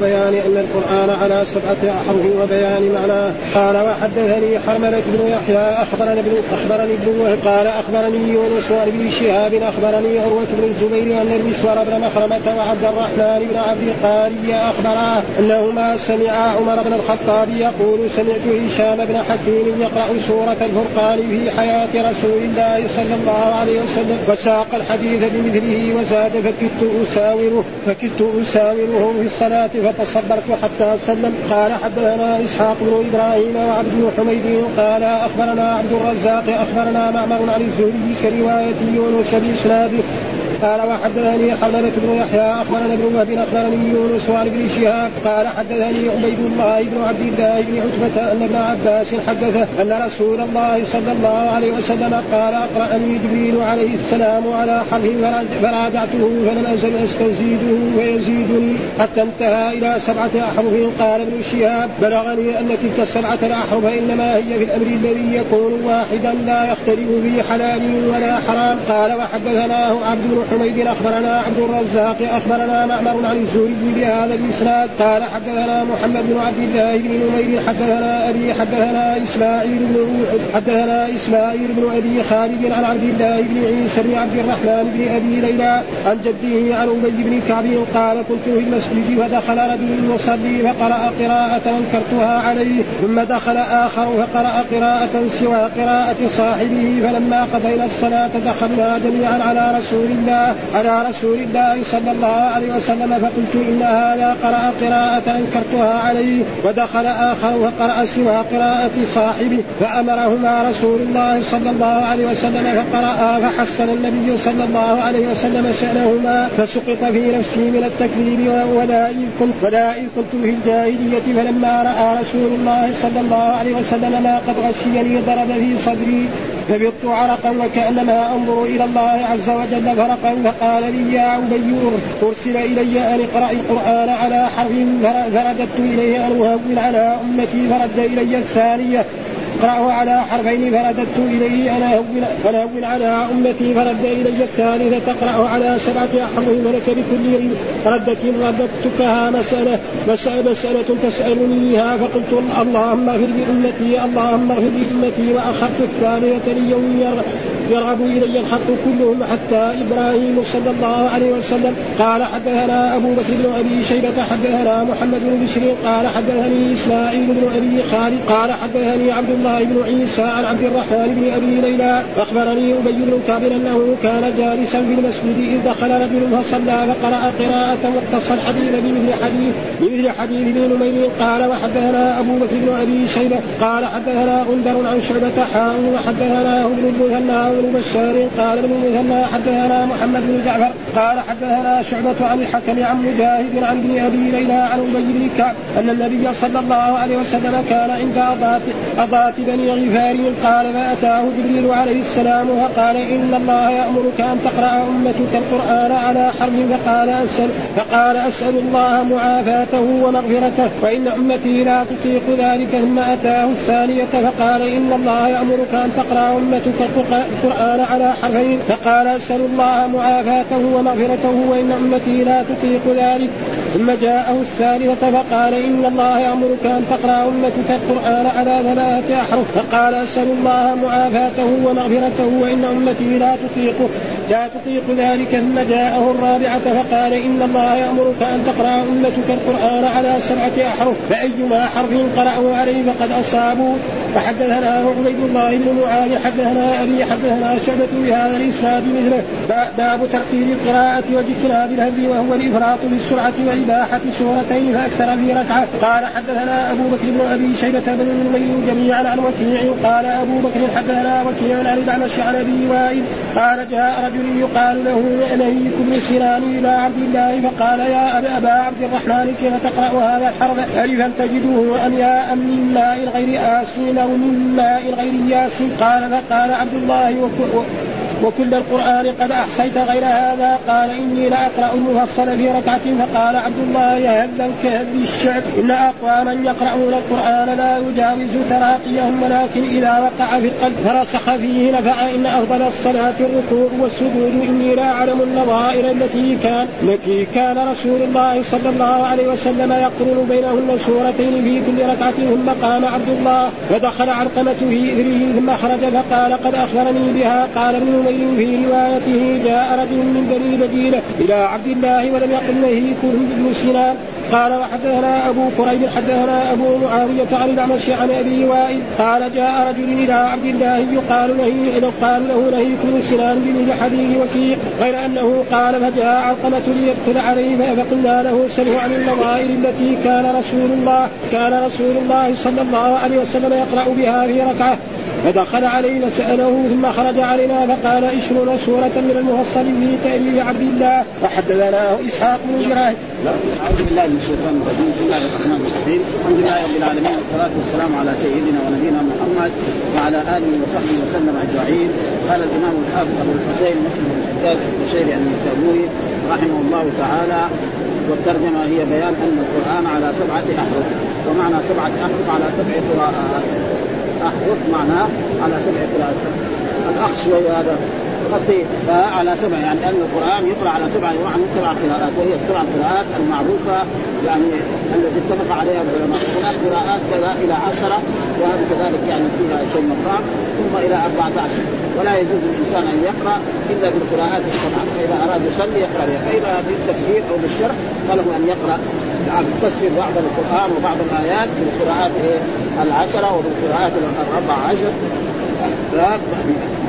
بيان أن القرآن على سبعة أحرف وبيان معناه قال وحدثني حرملة بن يحيى أخبرني ابن أخبرني ابن قال أخبرني يونس بن شهاب أخبرني عروة بن الزبير أن المسور بن مخرمة وعبد الرحمن بن عبد القاري أخبرا أنهما سمعا عمر بن الخطاب يقول سمعت هشام بن حكيم يقرأ سورة الفرقان في حياة رسول الله صلى الله عليه وسلم وساق الحديث بمثله وزاد فكدت اساوره فكدت أساوره في الصلاة فتصبرت حتى سلم. قال حدثنا إسحاق بن إبراهيم وعبد بن حميد. قال أخبرنا عبد الرزاق أخبرنا معمر عن الزهري كروايه يونس بإسناده. قال وحدثني حملة بن يحيى أخبرنا ابن وهب أخبرني يونس وعن ابن شهاب قال حدثني عبيد الله بن عبد الله بن عتبة أن ابن عباس حدثه أن رسول الله صلى الله عليه وسلم قال أقرأني جبريل عليه السلام على حرف فراجعته فلم أزل أستزيده ويزيدني. حتى انتهى إلى سبعة أحرف. قال ابن شهاب بلغني أن تلك السبعة الأحرف إنما هي في الأمر الذي يكون واحدا لا يختلف فيه حلال ولا حرام. قال وحدثناه عبد حميد أخبرنا عبد الرزاق أخبرنا معمر عن الزهري بهذا الإسناد. قال حدثنا محمد بن عبد الله بن نمير حدثنا أبي حدثنا إسماعيل بن حدثنا إسماعيل بن أبي خالد عن عبد الله بن عيسى بن عبد الرحمن بن أبي ليلى عن جده عن أبي بن كعب قال كنت في المسجد فدخل رجل يصلي فقرأ قراءة أنكرتها عليه ثم دخل آخر فقرأ قراءة سوى قراءة صاحبه فلما قضينا الصلاة دخلنا جميعا على رسول الله على رسول الله صلى الله عليه وسلم فقلت إن هذا قرأ قراءة أنكرتها عليه ودخل آخر وقرأ سوى قراءة صاحبه فأمرهما رسول الله صلى الله عليه وسلم فقرأ فحسن النبي صلى الله عليه وسلم شأنهما فسقط في نفسي من التكذيب ولا إذ كنت ولا إذ كنت في الجاهلية فلما رأى رسول الله صلى الله عليه وسلم ما قد غشيني ضرب في صدري فبط عرقا وكأنما أنظر إلى الله عز وجل فرقا فقال لي يا أبي أرسل إلي أن اقرأ القرآن على حرف فرددت أن أهون على أمتي فرد إلي الثانية. اقرأه على حرفين فرددت إليه أنا أهون على أمتي فرد إلي الثالثة تقرأه على سبعة أحرف ولك بكل ردة رددتكها مسألة مسألة, مسألة تسألنيها. فقلت اللهم اغفر لأمتي اللهم اغفر لأمتي وأخذت الثالثة ليوم يرغب إلي الخلق كلهم حتى إبراهيم صلى الله عليه وسلم. قال حدثنا أبو بكر بن أبي شيبة حدثنا محمد بن بشر قال حدثني إسماعيل بن أبي خالد قال حدثني عبد الله بن عيسى عن عبد الرحمن بن أبي ليلى أخبرني أبي بن كعب أنه كان جالسا في المسجد إذ دخل رجل فصلى فقرأ قراءة واقتص الحديث بمثل حديث بمثل حديث بن نمير. قال وحدثنا أبو بكر بن أبي شيبة. قال حدثنا غندر عن شعبة حاء وحدثنا ابن المثنى بن بشار. قال ابن المثنى حدثنا محمد بن جعفر. قال حدثنا شعبة عن الحكم عن مجاهد عن ابن أبي ليلى عن أبي بن كعب أن النبي صلى الله عليه وسلم كان عند اضات بني غفار قال فاتاه جبريل عليه السلام فقال إن الله يأمرك أن تقرأ أمتك القرآن على حرف فقال اسال فقال أسأل الله معافاته ومغفرته وإن أمتي لا تطيق ذلك ثم أتاه الثانية فقال إن الله يأمرك أن تقرأ أمتك القرآن قال على حرفين فقال أسأل الله معافاته ومغفرته وإن أمتي لا تطيق ذلك ثم جاءه الثالثة فقال إن الله يأمرك أن تقرأ أمتك القرآن على ثلاثة فقال أسأل الله معافاته ومغفرته وإن أمتي لا تطيقه لا تطيق ذلك ثم جاءه الرابعة فقال إن الله يأمرك أن تقرأ أمتك القرآن على سبعة أحرف فأيما حرف قرأه عليه فقد أصابوا. فحدثنا عبيد الله بن معاذ حدثنا أبي حدثنا شعبة بهذا الإسناد مثله. باب ترتيب القراءة واجتناب الهدي وهو الإفراط بالسرعة وإباحة سورتين فأكثر في ركعة. قال حدثنا أبو بكر بن أبي شيبة بن نمير جميعا عن وكيع قال أبو بكر حدثنا وكيع عن الأعمش عن أبي وائل قال جاء رجل يقال له نهيك بن سنان إلى عبد الله فقال يا أبا عبد الرحمن كيف تقرأ هذا الحرف؟ ألفا تجده أم يا أم من ماء غير آسين أو من ماء غير ياسين؟ قال فقال عبد الله وكل القرآن قد أحصيت غير هذا. قال إني لأقرأ المفصل في ركعة. فقال عبد الله هبا كهب الشعب إن أقواما يقرؤون القرآن لا يجاوز تراقيهم ولكن إذا وقع في القلب فرسخ فيه نفع. إن أفضل الصلاة الركوع والسجود. إني لا أعلم النظائر التي كان التي كان رسول الله صلى الله عليه وسلم يقرن بينهن سورتين في كل ركعة. ثم قام عبد الله فدخل علقمة في إثره ثم خرج فقال قد أخبرني بها. قال ابن نمير في روايته جاء رجل من بني مدينة إلى عبد الله ولم يقل نهيكم ابن سنان قال وحدثنا أبو كريب حدثنا أبو معاوية عن الأعمش عن أبي وائل. قال جاء رجل إلى عبد الله يقال له يقال له نهيكم سنان بن حديث وكيع غير أنه قال فجاء علقمه ليدخل عليه فقلنا له سله عن النظائر التي كان رسول الله كان رسول الله صلى الله عليه وسلم يقرأ بها في ركعه فدخل علينا سأله ثم خرج علينا فقال اشرنا سورة من المفصل في تأليف عبد الله وحدثنا إسحاق بن إبراهيم. أعوذ بالله من الشيطان الرجيم. بسم الله الرحمن الرحيم. الحمد لله رب العالمين والصلاة والسلام على سيدنا ونبينا محمد وعلى آله وصحبه وسلم أجمعين. قال الإمام الحافظ أبو الحسين مسلم بن الحجاج البشيري النسابوري رحمه الله تعالى والترجمة هي بيان أن القرآن على سبعة أحرف ومعنى سبعة أحرف على سبع قراءات. احرف معناه على سبع قراءات الاخ شوي هذا. خطير فعلى سبع يعني ان القرآن يقرأ على سبع يعني سبع قراءات وهي السبع قراءات المعروفة يعني التي اتفق عليها العلماء. هناك قراءات كذا إلى عشرة وهذه كذلك يعني فيها شيء مقام ثم إلى 14 ولا يجوز للإنسان أن يقرأ إلا بالقراءات السبعه فإذا أراد يصلي يقرأ بها. فإذا بالتفسير أو بالشرح فله أن يقرأ تفسر بعض القرآن وبعض الآيات بالقراءات العشرة وبالقراءات الاربع عشر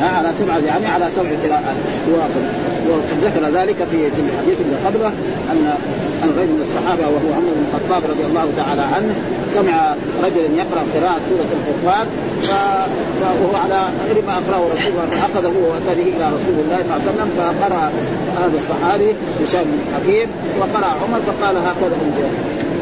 على سبعة يعني على سبع قراءات. وقد ذكر ذلك في في الحديث اللي قبله ان أن رجل من الصحابة وهو عمر بن الخطاب رضي الله تعالى عنه سمع رجلا يقرأ قراءة سورة الفرقان وهو على غير ما أقرأه رسول الله فأخذه واتى به إلى رسول الله صلى الله عليه وسلم فقرأ هذا الصحابي هشام بن حكيم وقرأ عمر فقال هكذا انزل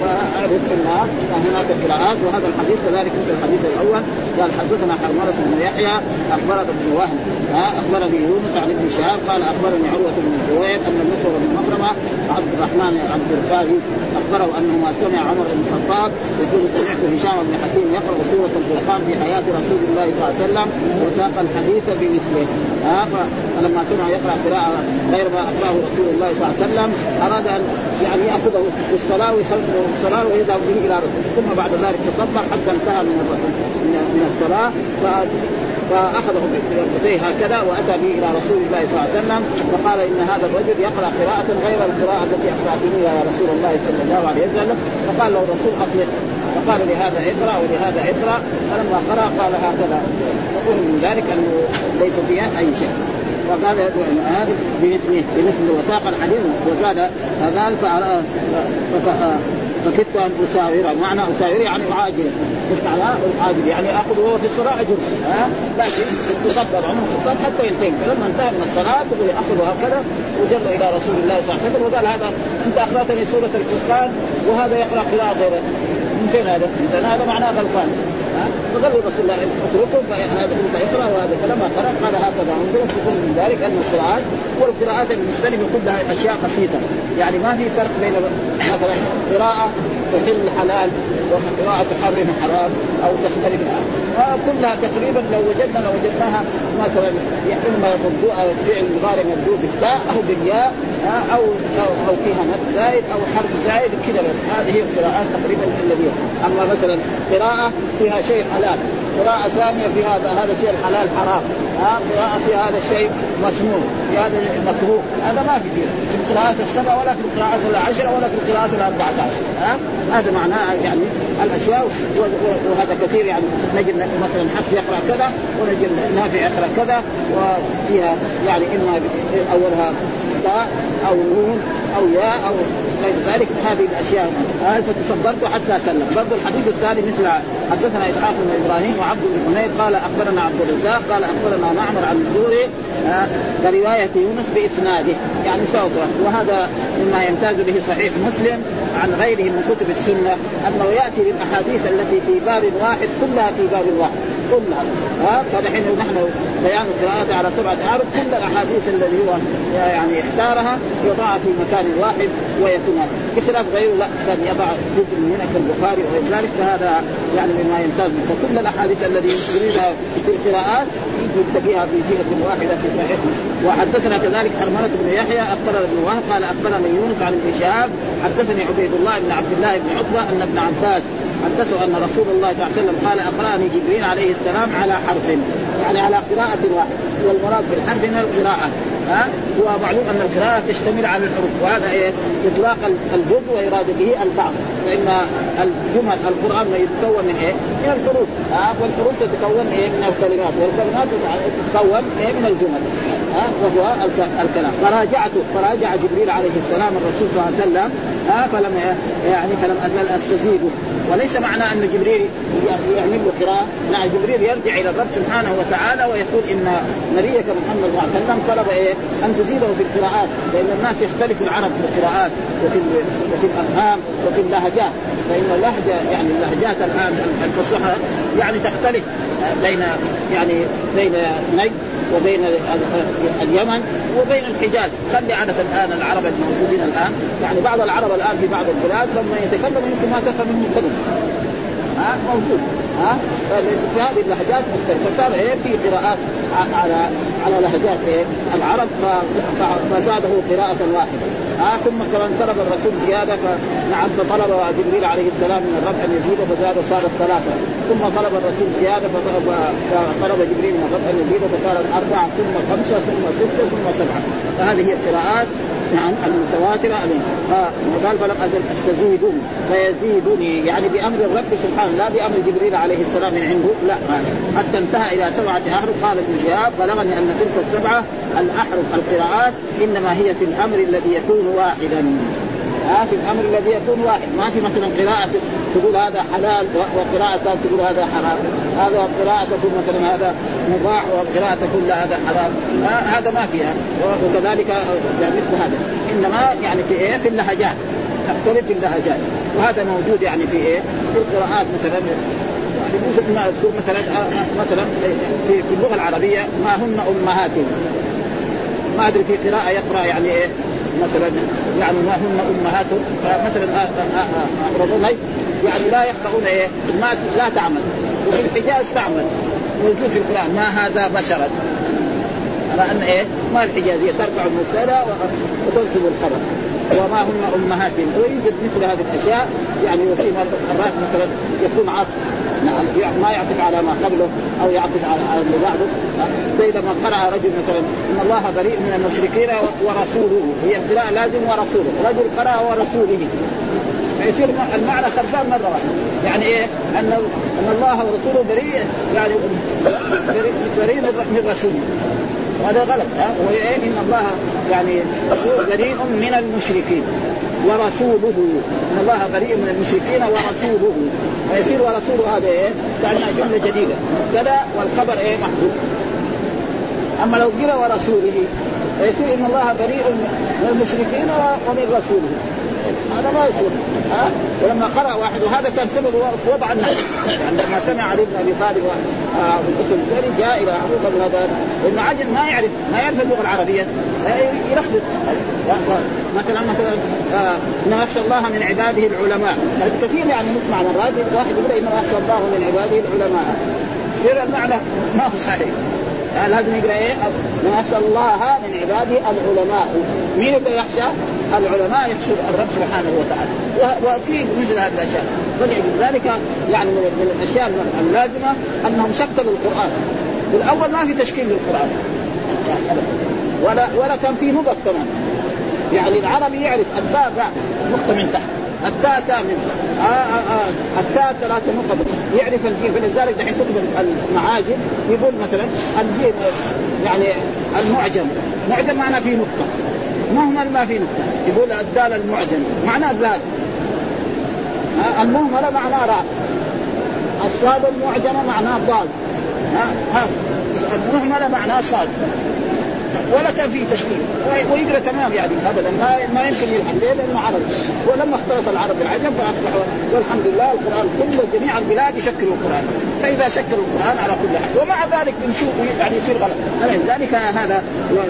وعرف ان هناك قراءات وهذا الحديث كذلك مثل الحديث الأول. قال حدثنا حرملة بن يحيى أخبرنا ابن وهب أخبرني يونس عن ابن شهاب قال أخبرني عروة بن الزبير أن المسور بن مكرمة عبد الرحمن عبد الفاري أخبره انه ما سمع عمر بن الخطاب يقول هشام بن حكيم يقرأ سورة الفرقان في حياة رسول الله صلى الله عليه وسلم وساق الحديث بمثله. فلما سمع يقرأ قراءة غير ما اقراه رسول الله صلى الله عليه وسلم أراد ان يعني يأخذه في الصلاة ويخلفه في الصلاة ويذهب به إلى رسول ثم بعد ذلك تصبح حتى انتهى من من الصلاة. فأخذه بركبتيه هكذا وأتى به إلى رسول الله صلى الله عليه وسلم فقال إن هذا الرجل يقرأ قراءة غير القراءة التي اقراتنيها يا رسول الله صلى الله عليه وسلم. فقال له الرسول أطلق. فقال لهذا اقرا ولهذا اقرا فلما قرأ قال هكذا. فقول من ذلك أنه ليس فيها أي شيء فقال هذا بمثله بمثل وساق الحديث وزاد هذا فكدت أن أساوره. معنى أساوره يعني أعاجل. مش معناه أعاجل. يعني اخذ وهو في الصلاة اجر ها؟ لكن تصدر عمر الخطاب حتى ينتهي. فلما انتهى من الصلاة تقول أخذه هكذا وجر إلى رسول الله صلى الله عليه وسلم وقال هذا أنت اقراتني سورة الفرقان وهذا يقرأ قراءة غير فين هذا؟ هذا معناه غلطان. فقال رسول الله اتركه هذا انت اقرا وهذا. فلما قرأ قال هكذا. انظر تكون من ذلك أن القراءات والقراءات المختلفة كلها أشياء بسيطة. يعني ما في فرق بين مثلا قراءة تحل حلال وقراءة تحرم حرام أو تختلف. كلها تقريبا لو وجدنا لو وجدناها مثلا اما مبدوء فعل مضارع مبدوء بالتاء أو بالياء أو أو فيها مد زائد أو حرف زائد كذا بس. هذه القراءات تقريبا الذي أما مثلا قراءة فيها شيء حلال قراءة ثانية في هذا هذا الشيء الحلال حرام. ها؟ قراءة في هذا الشيء مسموم. في هذا مكروه. هذا ما في في القراءات السبع ولا في القراءات العشرة ولا في القراءات الأربعة عشر ها؟ هذا معناه يعني الأشياء. وهذا كثير يعني. نجد مثلا حفص يقرأ كذا ونجد نافع يقرأ كذا وفيها يعني إما أولها تاء أو نون أو ياء أو غير ذلك هذه الأشياء آه فتصبرت حتى سلم. برضه الحديث الثاني مثل حدثنا إسحاق بن إبراهيم وعبد بن حميد قال أخبرنا عبد الرزاق قال أخبرنا معمر عن الزهري آه برواية يونس بإسناده يعني سوف وهذا مما يمتاز به صحيح مسلم عن غيره من كتب السنة أنه يأتي بالأحاديث التي في باب واحد كلها في باب واحد كلها. ها فدحين نحن بيان القراءة على سبعة أحرف كل الأحاديث الذي هو يعني اختارها يضعها في مكان واحد ويكون بنفسنا بخلاف غيره لا كان يضع جزء من هنا كالبخاري وغير ذلك فهذا يعني مما يمتاز فكل الأحاديث الذي يريدها في القراءات يلتقيها في جهة واحدة في صحيح وحدثنا كذلك حرملة بن يحيى أخبرنا ابن وهب قال أخبرنا يونس عن ابن شهاب حدثني عبيد الله بن عبد الله بن عتبة أن ابن عباس حدثه أن رسول الله صلى الله عليه وسلم قال أقرأني جبريل عليه السلام على حرف يعني على قراءة واحدة. والمراد بالحرف هنا القراءة ها؟ ومعلوم أن القراءة تشتمل على الحروف وهذا إيه اطلاق الجزء ويراد به البعض فإن الجمل القرآن ما يتكون من إيه؟ من الحروف. ها؟ والحروف تتكون إيه؟ من الكلمات. والكلمات تتكون إيه؟ من الجمل. ها وهو الكلام. فراجعته فراجع جبريل عليه السلام الرسول صلى الله عليه وسلم ها فلم يعني فلم أزل استزيده وليس معنى أن جبريل يعمل له قراءة. لا جبريل يرجع إلى الرب سبحانه وتعالى ويقول إن نبيك محمد صلى الله عليه وسلم طلب إيه؟ أن تزيده في القراءات. لأن الناس يختلف العرب في القراءات وفي وفي الأفهام وفي اللهجات. فإن اللهجة يعني اللهجات الآن الفصحى يعني تختلف بين يعني بين نجد وبين اليمن وبين الحجاز. خلي عادة الآن العرب الموجودين الآن. يعني بعض العرب الآن في بعض البلاد لما يتكلم يمكن ما تفهم منه كلمة ها؟ موجود. ها؟ في هذه اللهجات مختلفة فصار إيه؟ في قراءات على على لهجات إيه؟ العرب فزاده قراءة واحدة. ها ثم كمان طلب الرسول زياده فنعم فطلب جبريل عليه السلام من الرب أن يزيده فزاد صارت ثلاثة ثم طلب الرسول زيادة فطلب جبريل من الرب أن يزيده فصارت اربعه ثم خمسة ثم ستة ثم سبعة. فهذه هي القراءات. نعم المتواترة قال فلم أزل أستزيده فيزيدني يعني بأمر الرب سبحانه لا بأمر جبريل عليه السلام من عنده لا. حتى انتهى إلى سبعة أحرف قال ابن شهاب بلغني أن تلك السبعة الأحرف القراءات إنما هي في الأمر الذي يكون واحدا. ها في الأمر الذي يكون واحد. ما في مثلا قراءة تقول هذا حلال وقراءة تقول هذا حرام. هذا قراءة تقول مثلا هذا مباح وقراءة تقول لا هذا حرام. هذا ما فيها. وكذلك يعني مثل هذا. إنما يعني في إيه؟ في اللهجات. تختلف في اللهجات. وهذا موجود يعني في إيه؟ في القراءات مثلا. يعني ما اذكر مثلا مثلا في, في اللغة العربية ما هن أمهاتهم. ما أدري في قراءة يقرأ يعني إيه؟ مثلا يعني ما هن امهاتهم فمثلا اقربون يعني لا يقرؤون إيه ما لا تعمل. وفي الحجاز تعمل. موجود في القرآن ما هذا بشرا. على أن إيه ما الحجازية ترفع المبتدا وتنصب الخبر. وما هن أمهاتهم. ويوجد مثل هذه الأشياء يعني وفي مرات مثلا يكون عطف نعم ما يعطف على ما قبله أو يعطف على اللي بعده. زي لما قرأ رجل مثلا إن الله بريء من المشركين ورسوله هي ابتلاء لازم ورسوله. رجل قرأ ورسوله. فيصير المعنى خربان مرة واحدة. يعني إيه؟ أن أن الله ورسوله بريء يعني بريء من رسوله. وهذا غلط ها؟ وايه إن الله يعني بريء من المشركين. ورسوله. إن الله بريء من المشركين ورسوله. فيصير ورسوله هذا إيه؟ كانها جملة جديدة. كذا والخبر إيه؟ محذوف. أما لو قيل ورسوله فيصير إن الله بريء من المشركين ومن رسوله. هذا ما يصير. ها؟ ولما قرأ واحد وهذا كان سبب وضع النحو يعني لما سمع علي بن أبي طالب في الاسم الثاني جاء إلى أبو بن هذا لأنه عجل ما يعرف ما يعرف اللغة العربية. يلخبط. مثلا مثلا انما يخشى الله من عباده العلماء. كثير يعني نسمع مرات واحد يقول انما يخشى الله من عباده العلماء. يصير المعنى ما هو صحيح. لازم يقرأ إيه؟ يخشى الله من عباده العلماء. مين اللي يخشى؟ العلماء يخشوا الرب سبحانه وتعالى. وفي مثل هذه الأشياء. ولذلك يعني من الأشياء اللازمة أنهم شكلوا القرآن. والأول ما في تشكيل للقران ولا ولا كان في نقط كمان. يعني العربي يعرف التاء نقطه من تحت. التاء تاء من آه آه آه. التاء ثلاثة نقط يعرف الجيم. فلذلك دحين تكتب المعاجم. يقول مثلا الجيم يعني المعجم. معجم معناه فيه نقطة مهمل ما في نقطة. يقول الدال المعجم. معناه ذات المهملة معناه راء. الصاد المعجمة معناه ضاد. ها. المهملة معناه صاد. ولا كان فيه تشكيل. ويقرا تمام يعني ابدا ما ما يمكن يلحق. ليه؟ لأنه عربي. ولما اختلط العرب بالعجم فاصبحوا والحمد لله القرآن كله جميع البلاد يشكلوا القرآن. فإذا شكلوا القرآن على كل حال. ومع ذلك بنشوف يعني يصير غلط. لذلك هذا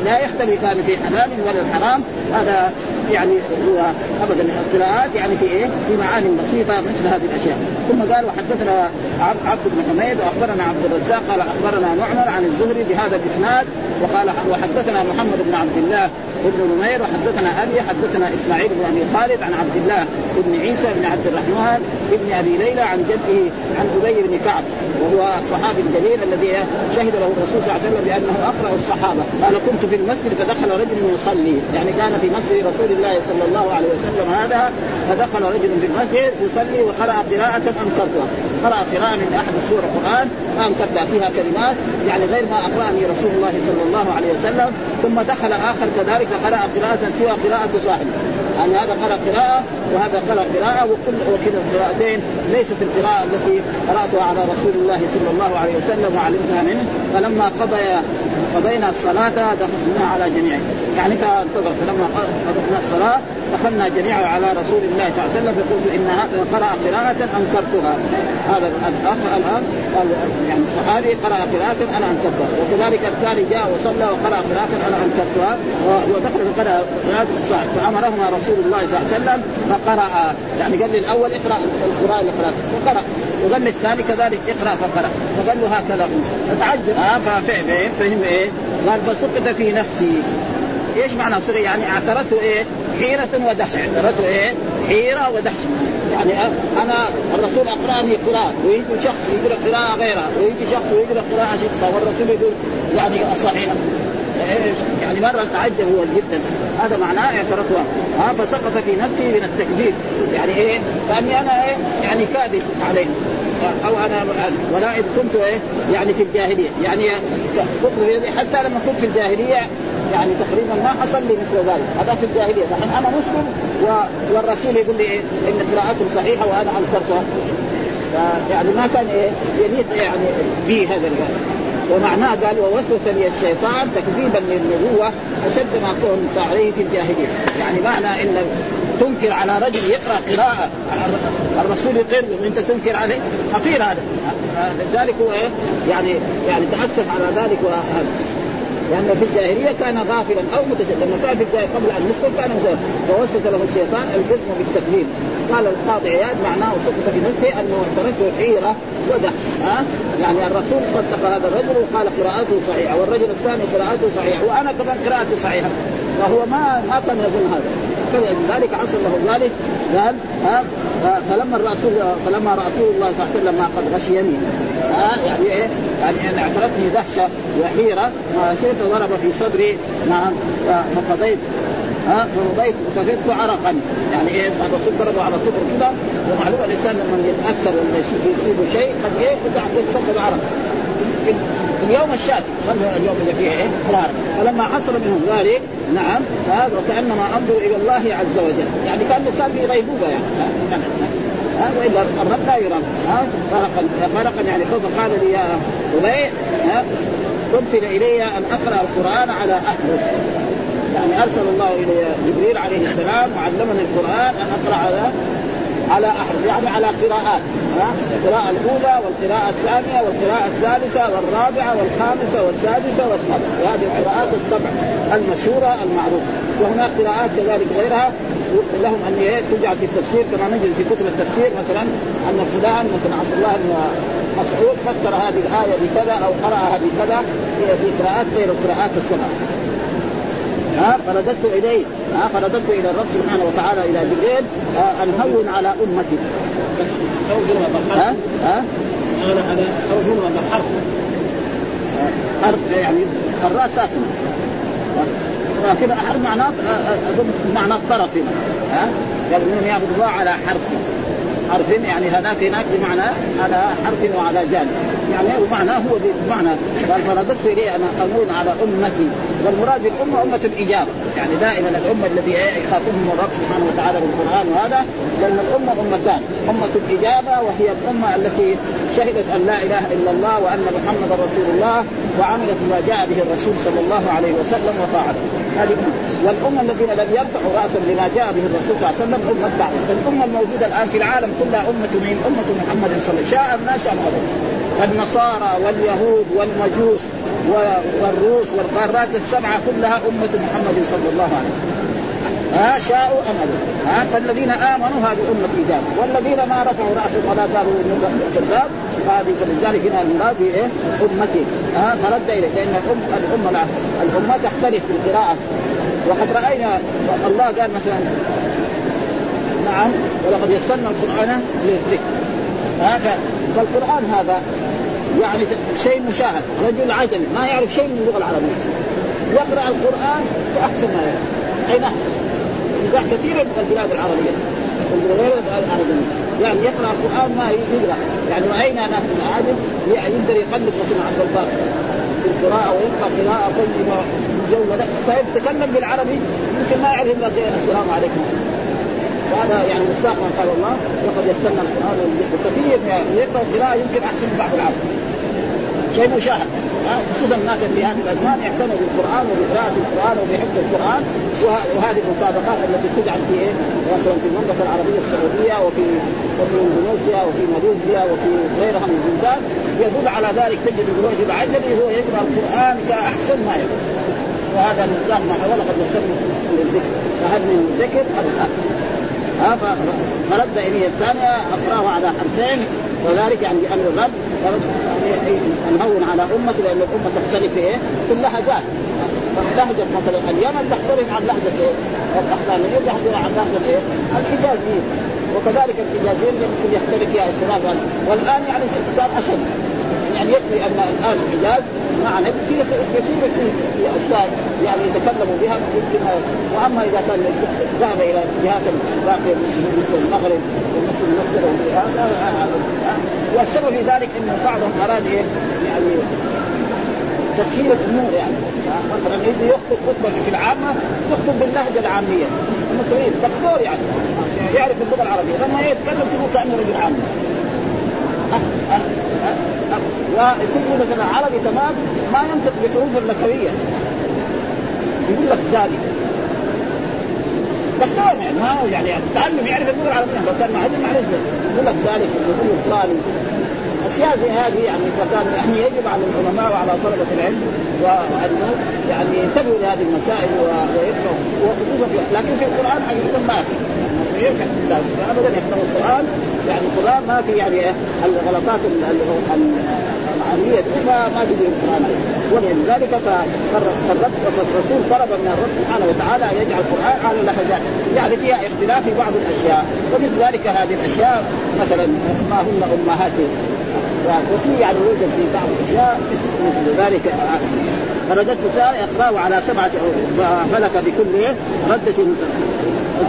لا يختلف كان في حلال ولا الحرام هذا يعني هو أبدا القراءات يعني في إيه؟ في معاني بسيطة مثل هذه الأشياء. ثم قال وحدثنا عبد بن حميد واخبرنا عبد الرزاق قال أخبرنا معمر عن الزهري بهذا الإسناد وقال وحدثنا محمد بن عبد الله بن نمير وحدثنا أبي حدثنا إسماعيل بن أبي خالد عن عبد الله بن عيسى بن عبد الرحمن بن أبي ليلى عن جده عن أبي بن كعب وهو الصحابي الجليل الذي شهد له الرسول صلى الله عليه وسلم بأنه أقرأ الصحابة. قال كنت في المسجد فدخل رجل يصلي. يعني كان في مسجد رسول الله صلى الله عليه وسلم هذا فدخل رجل في المسجد يصلي وقرأ قراءة انكرتها قرأ قراءة من أحد السور القرآن انكرتها فيها كلمات يعني غير ما أقرأني رسول الله صلى الله عليه وسلم. ثم دخل آخر كذلك فقرا قراءة سوى قراءة صاحبه. ان هذا قرأ قراءة وهذا قرأ قراءة وكل وكلا القراءتين ليست القراءة التي قرأتها على رسول الله صلى الله عليه وسلم وعلمتها منه. فلما قضي قضينا الصلاة دخلنا على جميعهم يعني فانتظر فلما قضينا الصلاة دخلنا جميعا على رسول الله صلى الله عليه وسلم. فقلت إن هذا قرأ قراءة أنكرتها. هذا الأخ الآن يعني الصحابي قرأ قراءة أنا أنكرتها. وكذلك الثاني جاء وصلى وقرأ أنا انكرتها ودخل قراءه فأمرهما رسول الله صلى الله عليه وسلم فقرأ يعني قال لي الأول اقرأ القراءه اللي قرات فقرأ. وقال لي الثاني كذلك اقرأ فقرأ. فقال له هكذا فتعجب. آه ففهم فهم إيه؟ قال فسقط في نفسي. إيش معنى صغير يعني اعترته إيه؟ حيرة ودهشة. اعترته إيه؟ حيرة ودهشة. يعني أنا الرسول أقرأني قراءة. ويجي شخص يقرأ قراءة غيرها. ويجي شخص ويقرا قراءة شخصها. والرسول يقول يعني صحيحة يعني مرة تعجب هو جدا. هذا معناه اعترته ها فسقط في نفسي من التكذيب. يعني إيه؟ كاني أنا إيه؟ يعني كاذب عليه. أو أنا ولا إذ كنت إيه؟ يعني في الجاهلية. يعني حتى لما كنت في الجاهلية يعني تقريبا ما حصل لي مثل ذلك. هذا في الجاهلية. نحن أنا مسلم و... والرسول يقول لي إيه؟ إن قراءته صحيحة وأنا انكرتها يعني ما كان إيه؟ يليق يعني بي هذا ومعناه قال ووسوس لي الشيطان تكذيبا للنبوة أشد ما كنت عليه في الجاهلية، يعني معنى إن تنكر على رجل يقرأ قراءة الرسول يقر وأنت تنكر عليه؟ خطير هذا. لذلك هو إيه؟ يعني يعني تأسف على ذلك وهذا. لأنه في الجاهلية كان غافلا أو متشددا. لما كان في الجاهلية قبل أن يسلم كان متشددا فوسوس له الشيطان الجزم بالتكذيب. قال القاضي عياد معناه سقط في نفسه أنه اعترته حيره ودهش ها؟ يعني الرسول صدق هذا الرجل وقال قراءته صحيحة والرجل الثاني قراءته صحيحة وأنا كمان قراءتي صحيحة. فهو ما ما كان يظن هذا. فلذلك حصل له ذلك قال ها؟ فلما الرسول فلما رسول الله صلى الله عليه وسلم ما قد غشي يمين ها؟ يعني إيه؟ يعني ان اعترتني دهشه وحيرة شئت ضرب في صدري نعم فقضيت ها؟ فمضيت فزدت عرقا. يعني إيه؟ الرسول ضربه على صدره كذا ومعلوم الإنسان لما يتأثر ولا يصيبه شيء قد إيه؟ قد يتسبب عرق. في اليوم الشاتي اليوم اللي فيه إيه؟ قرار فلما حصل منهم ذلك نعم هذا وكانما انظر إلى الله عز وجل. يعني كان كان في غيبوبة يعني. ها؟ وإلا الرب لا يرى ها؟ فرقا فرقا يعني فقال لي يا أبي ها؟ أرسل إلي أن أقرأ القرآن على احرف يعني أرسل الله إلي جبريل عليه السلام وعلمني القرآن أن أقرأ على على احرف يعني على قراءات القراءة الأولى والقراءة الثانية والقراءة الثالثة والرابعة والخامسة والسادسة والسابعة. وهذه القراءات السبع المشهورة المعروفة. وهناك قراءات كذلك غيرها. لهم أن تجعل في التفسير كما نجد في كتب التفسير مثلا أن فلان مثلا عبد الله بن مسعود فسر هذه الآية بكذا أو قراها بكذا في قراءات غير القراءات السبع. ها فرددت إليه ها فرددت إلى الرب سبحانه وتعالى إلى جبريل أن هون على أمتي. ها ها؟ أنا على حرف يعني الراء ساكنة. لكن حرف معناه معناه الطرف. هنا ها؟ قال إنهم يعبد الله على حرف. حرف يعني هناك هناك بمعنى على حرف وعلى جانب. يعني ومعناه هو بمعنى. قال فرددت إليه أنا امون على أمتي. والمراد بالامه أمة الاجابه يعني دائما الأمة الذي يخاطبهم الرب سبحانه وتعالى بالقران وهذا لأن الأمة أمتان. أمة الإجابة وهي الأمة التي شهدت أن لا إله إلا الله وأن محمدا رسول الله وعملت بما جاء به الرسول صلى الله عليه وسلم وطاعته. هذه والأمة الذين لم يرفعوا راسا لما جاء به الرسول صلى الله عليه وسلم امه دعوه فالامه الموجودة الآن في العالم كلها أمة من أمة محمد صلى الله عليه وسلم. شاء الناس شاء النصارى واليهود والمجوس والروس والقارات السبعة كلها أمة محمد صلى الله عليه وسلم. ها شاءوا ام ابوا ها فالذين آمنوا هذه أمة اجابه والذين ما رفعوا رأسهم ولا قالوا كذاب هذه فلذلك هنا المراد إيه؟ امتي ها فرد اليه لأن الام الأمة الأمة تختلف في القراءة. وقد رأينا الله قال مثلا نعم ولقد يسرنا القرآن للذكر. هذا فالقرآن هذا يعني شيء مشاهد رجل عجمي ما يعرف شيء من اللغة العربية. يقرأ القرآن فاحسن ما يقرأ. أي نعم. يقع كثيرا من البلاد العربية. غير العربية. يعني يقرأ القرآن ما يقرأ. يعني رأينا ناس من عادل يقدر يقلد مثلا عبد الباسط في القراءه ويقرا قراءة طيبة مجوده فيتكلم بالعربي يمكن ما يعرف إلا السلام عليكم. وهذا يعني مصداق ما قال الله. وقد يسرنا القرآن وكثير يقرأ قراءه يمكن أحسن من بعض العرب. شيء مشاهد خصوصا الناس في هذه الأزمان يعتنوا بالقرآن وبقراءة القرآن وبحفظ القرآن. وهذه المسابقات التي تجعل في إيه؟ مثلا في المملكة العربية السعودية وفي وفي إندونيسيا وفي ماليزيا وفي غيرها من البلدان. يدل على ذلك تجد الرجل العجمي هو يقرا القرآن كأحسن ما يقرا وهذا المصداق ما ولقد يسمى للذكر فهل من ذكر؟ أم ها فرد إليه الثانية. اقراه على حرفين. وذلك يعني بأمر الرب نهون على امته لأن الأمة تختلف إيه؟ في اللهجات لهجة مثلا اليمن تختلف عن لهجة إيه؟ البحرانيين تختلف عن لهجة إيه؟ الحجازيين وكذلك الحجازيين يمكن يختلف فيها اختلافا والآن يعني صار أشد يعني يكفي أن الآن الحجاز مع في كثير في اشياء يعني يتكلموا بها. يمكن وأما إذا كان ذهب إلى جهات باقيه مثل المغرب ومثل مصر والسبب في ذلك إن بعضهم أراد إيه؟ يعني تسهيل الأمور يعني. مثلا يجي يخطب خطبة في العامة يخطب باللهجة العامية. المصريين دكتور يعني يعرف اللغة العربية. لما يتكلم تقول كانه رجل عامي وتجي مثلا عربي تمام ما ينطق بحروف اللكويه يقول لك ذلك دكتور يعني ما يعني تعلم يعرف اللغة العربية. لو كان معلم معلش يقول لك ذلك يقول فلان أشياء زي هذه يعني فكان يعني يجب على العلماء وعلى طلبة العلم وأنه يعني ينتبهوا لهذه المسائل ويقرأوا. وخصوصا لكن في القرآن حقيقة ما في. ابدا يقرأوا القرآن. يعني القرآن ما في يعني الغلطات العاميه ما ما تجي القرآن. ولذلك فالرسول طلب من الرب سبحانه وتعالى أن يجعل القرآن على اللهجات يعني فيها اختلاف في بعض الأشياء. ومثل ذلك هذه الأشياء مثلا ما هن امهاتهم وفي يعني يوجد في بعض الأشياء مثل ذلك. فرددت اقراه على سبعة فلك بكل ردة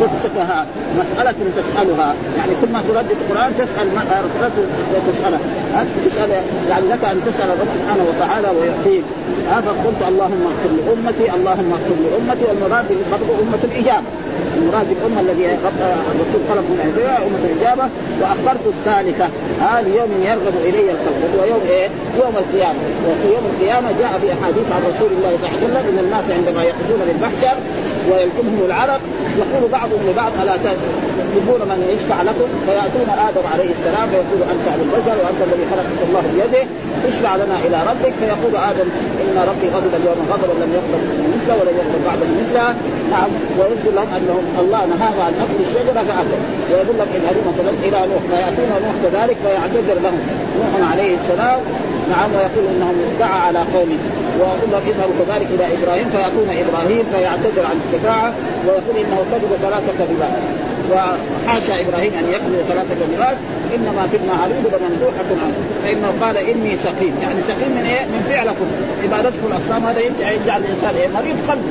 رددتها مسألة تسألها. يعني كل ما تردد القرآن تسأل مسألة تسألها تسأل يعني لك أن تسأل الرب سبحانه وتعالى ويعطيك قلت اللهم اغفر لأمتي اللهم اغفر لأمتي. والمراد برضه أمة الإجابة. المراد بالأمة الذي الرسول طلب من أمة الإجابة. وأخرت الثالثة. هذا يوم يرغب إلي الخلق يوم إيه؟ يوم القيامة. وفي يوم القيامة جاء في أحاديث عن رسول الله صلى الله عليه وسلم إن الناس عندما يخرجون للمحشر ويلكمهم العرق يقول بعضهم لبعض ألا تحبون من يشفع لكم؟ فيأتون آدم عليه السلام فيقول أنت أبو البشر وأنت الذي خلقك الله بيده اشفع لنا إلى ربك. فيقول آدم إن ربي غضب اليوم غضبا لم يغضب مثله ولم يغضب بعده مثله. نعم ويقول لهم أنهم الله نهاه عن اكل الشجرة فاكل ويقول لهم اذهبوا مثلا إلى نوح فيأتون نوح كذلك فيعتذر لهم. نوح عليه السلام نعم ويقول انهم دعا على قومه. ويقول لهم اذهبوا كذلك إلى إبراهيم فيأتون إبراهيم فيعتذر عن الشفاعه ويقول إنه كذب ثلاث كذبات. وحاشا إبراهيم أن يكذب ثلاث كذبات. إنما في المعاريض لممدوحه عنه فإنه قال إني سقيم. يعني سقيم من إيه؟ من فعلكم. عبادتكم الأصنام هذا يجعل الإنسان. إيه؟ مريض قلب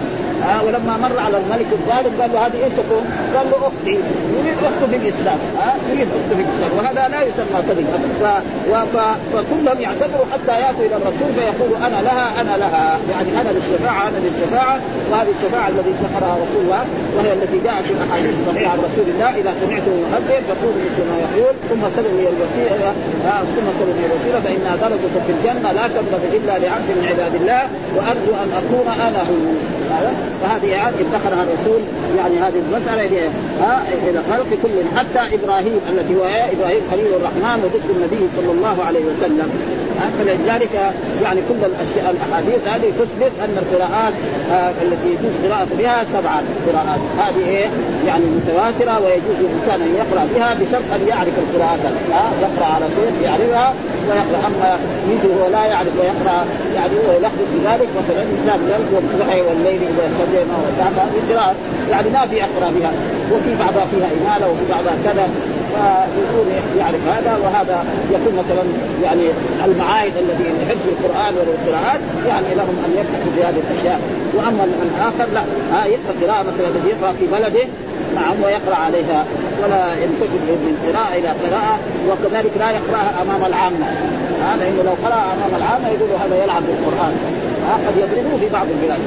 ها ولما مر على الملك الظالم قال له هذه إيش تكون؟ قال له أختي يريد أخته في الاسلام ها يريد أخته في الاسلام وهذا لا يسمى كذب. فكلهم يعتذروا حتى يأتوا إلى الرسول فيقولوا أنا لها أنا لها. يعني أنا للشفاعة أنا للشفاعة وهذه الشفاعة التي ذكرها رسول الله وهي التي جاءت في الاحاديث الصحيحه عن رسول الله إذا سمعته يؤذن فقولوا مثل ما يقول ثم سلوا لي الوسيلة ثم سلوا لي الوسيلة فانها درجه في الجنة لا تبلغ إلا لعبد من عباد الله وأرجو أن أكون أنا هو. فهذه يعني ادخرها الرسول يعني هذه المسألة إلى خلق كل حتى إبراهيم التي هو إبراهيم خليل الرحمن وضد النبي صلى الله عليه وسلم. فلذلك يعني كل الأحاديث هذه تثبت أن القراءات آه التي يجوز قراءة بها سبعة قراءات. هذه إيه؟ يعني متواترة ويجوز للانسان أن يقرأ بها بشرط أن يعرف القراءات يقرأ على شيء يعرفها ويقرأ أما يجي هو لا يعرف ويقرأ يعني هو يلخبط بذلك مثلا مثال والضحى والليل إذا سجينا هذه القراءات يعني ما في اقرا بها. وفي بعضها فيها إمالة وفي بعضها كذا. فيكون يعرف هذا وهذا يكون مثلا يعني المعاهد الذي حفظ القرآن والقراءات يعني لهم أن يبحثوا في هذه الأشياء. وأما الآخر لا ها يقرأ قراءة مثلا الذي يقرأ في بلده نعم ويقرأ عليها ولا ينتقل من قراءة إلى قراءة وكذلك لا يقرأها أمام العامة. ها لأنه لو قرا أمام العامة يقولوا هذا يلعب بالقران قد يضربوه في بعض البلاد.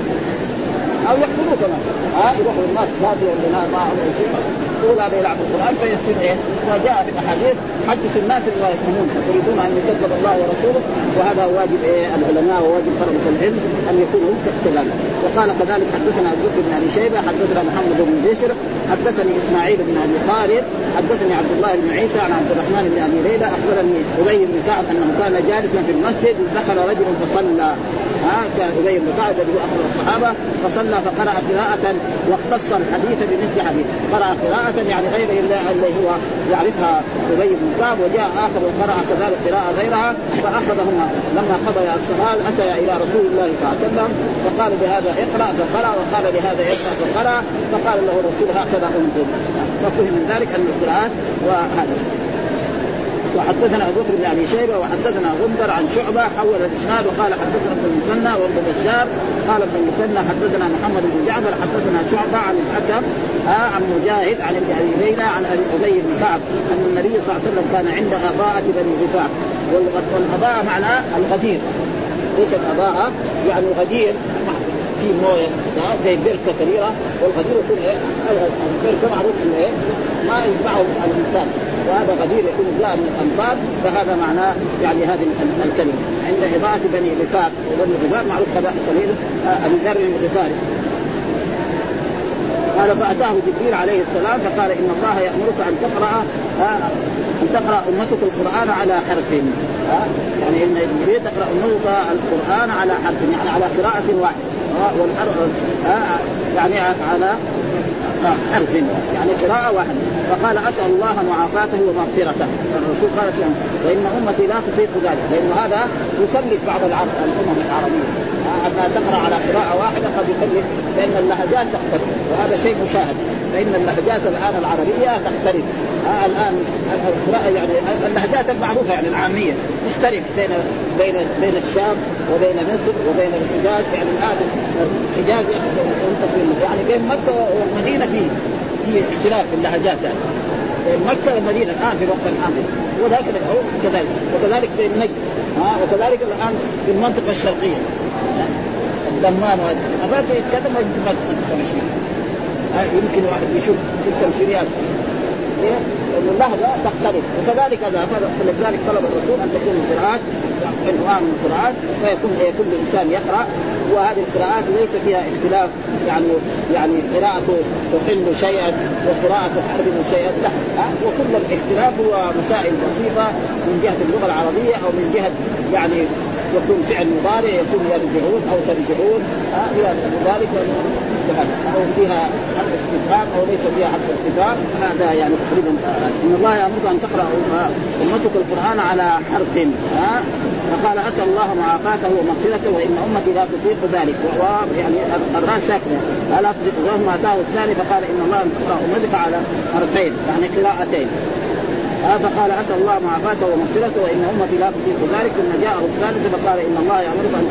أو يقتلوه كمان. ها يروحوا الناس هذه اللي ما شيء. يقول هذا يلعب القرآن فيصير إيه؟ وجاء في الأحاديث حدث الناس بما يفهمون تريدون أن يكذب الله ورسوله وهذا واجب إيه؟ العلماء وواجب طلبه العلم أن يكونوا كذلك. وقال كذلك حدثنا بكر بن أبي شيبة حدثنا محمد بن بشر حدثني إسماعيل بن أبي خالد حدثني عبد الله بن عيسى عن عبد الرحمن بن أبي ليلى أخبرني أبي بن كعب أنه كان جالسا في المسجد دخل رجل فصلى. ها كان أبي بن كعب الذي أخبر الصحابة فصلى فقرأ قراءة واختص الحديث بمثل حديث. قرأ قراءة يعني غير الذي هو يعرفها أبي بن كعب وجاء آخر وقرا كذلك قراءة غيرها فأخذهما. لما قضي الصلاه أتى إلى رسول الله صلى الله عليه وسلم فقال بهذا اقرأ فقرأ وقال بهذا اقرأ فقرأ فقال له الرسول هكذا انزل ففهم من ذلك أن القراءات وهذا وحدثنا أبو بكر بن أبي شيبة وحدثنا غندر عن شعبة حول الإسناد وقال حدثنا ابن المثنى وابن بشار قال ابن المثنى حدثنا محمد بن جعفر حدثنا شعبة عن الحكم آه عن مجاهد عن ابن أبي ليلى عن أبي بن كعب أن النبي صلى الله عليه وسلم كان عند اباءة بني غفار والاباءة معناه الغدير إيش الاباءة؟ يعني غدير في موية زي بركة كبيرة والغدير يكون إيه؟ البركة معروف إيه؟ ما يجمعه الإنسان وهذا غدير يكون جاء من الانصار فهذا معناه يعني هذه الكلمة. عند اضاءه بني غفار وبني غفار معروف قبيل آه، أبي ذر الغفاري. قال فأتاه جبريل عليه السلام فقال إن الله يأمرك أن تقرأ آه، أن تقرأ أمتك القرآن على حرف آه، يعني إن جبريل تقرأ أمتك القرآن على حرف يعني على قراءة واحدة والحرف يعني على حرف يعني قراءة واحدة. فقال أسأل الله معافاته ومغفرته. الرسول قال وإن أمتي لا تطيق ذلك لأن هذا يكلف بعض الأمم العربية. أنها تقرأ على قراءة واحدة قد يكلف لأن اللهجات تختلف وهذا شيء مشاهد. فإن اللهجات الآن العربية تختلف. آه الآن يعني اللهجات المعروفة يعني العامية تختلف بين بين بين الشام وبين مصر وبين الحجاز. يعني الآن الحجاز يعني بين مكة والمدينة في في اختلاف في اللهجات يعني. بين مكة والمدينة الآن في الوقت الحاضر وذلك كذلك. وكذلك في نجد ها وكذلك الآن في المنطقة الشرقية. الدمان وهذا يتكلم يمكن ما تفهم شيء. يمكن واحد يشوف في التمثيليات إيه؟ اللهجه تختلف وكذلك هذا فلذلك طلب الرسول أن تكون القراءات عنوان من القراءات فيكون إيه كل انسان يقرأ. وهذه القراءات ليس فيها اختلاف يعني يعني قراءة تحل شيئا وقراءة تحرم شيئا. لا. وكل الاختلاف هو مسائل بسيطة من جهة اللغة العربية أو من جهة يعني يكون فعل مضارع يكون يرجعون أو ترجعون. إلى ذلك أو فيها حرف استفهام أو ليس فيها حرف استفهام. هذا يعني تقريبا إن الله يأمرك أن تقرأ أمتك القرآن على حرف ها فقال أسأل الله معافاته ومغفرته وإن أمتي لا تطيق ذلك. يعني الراء ساكنه لا تطيق اتاه الثاني فقال إن الله ان تقرا أمتك على حرفين يعني قراءتين. آه فقال اسال الله معافاته ومغفرته وإن امتي لا تطيق ذلك. ثم جاءه الثالث فقال إن الله يأمرك أن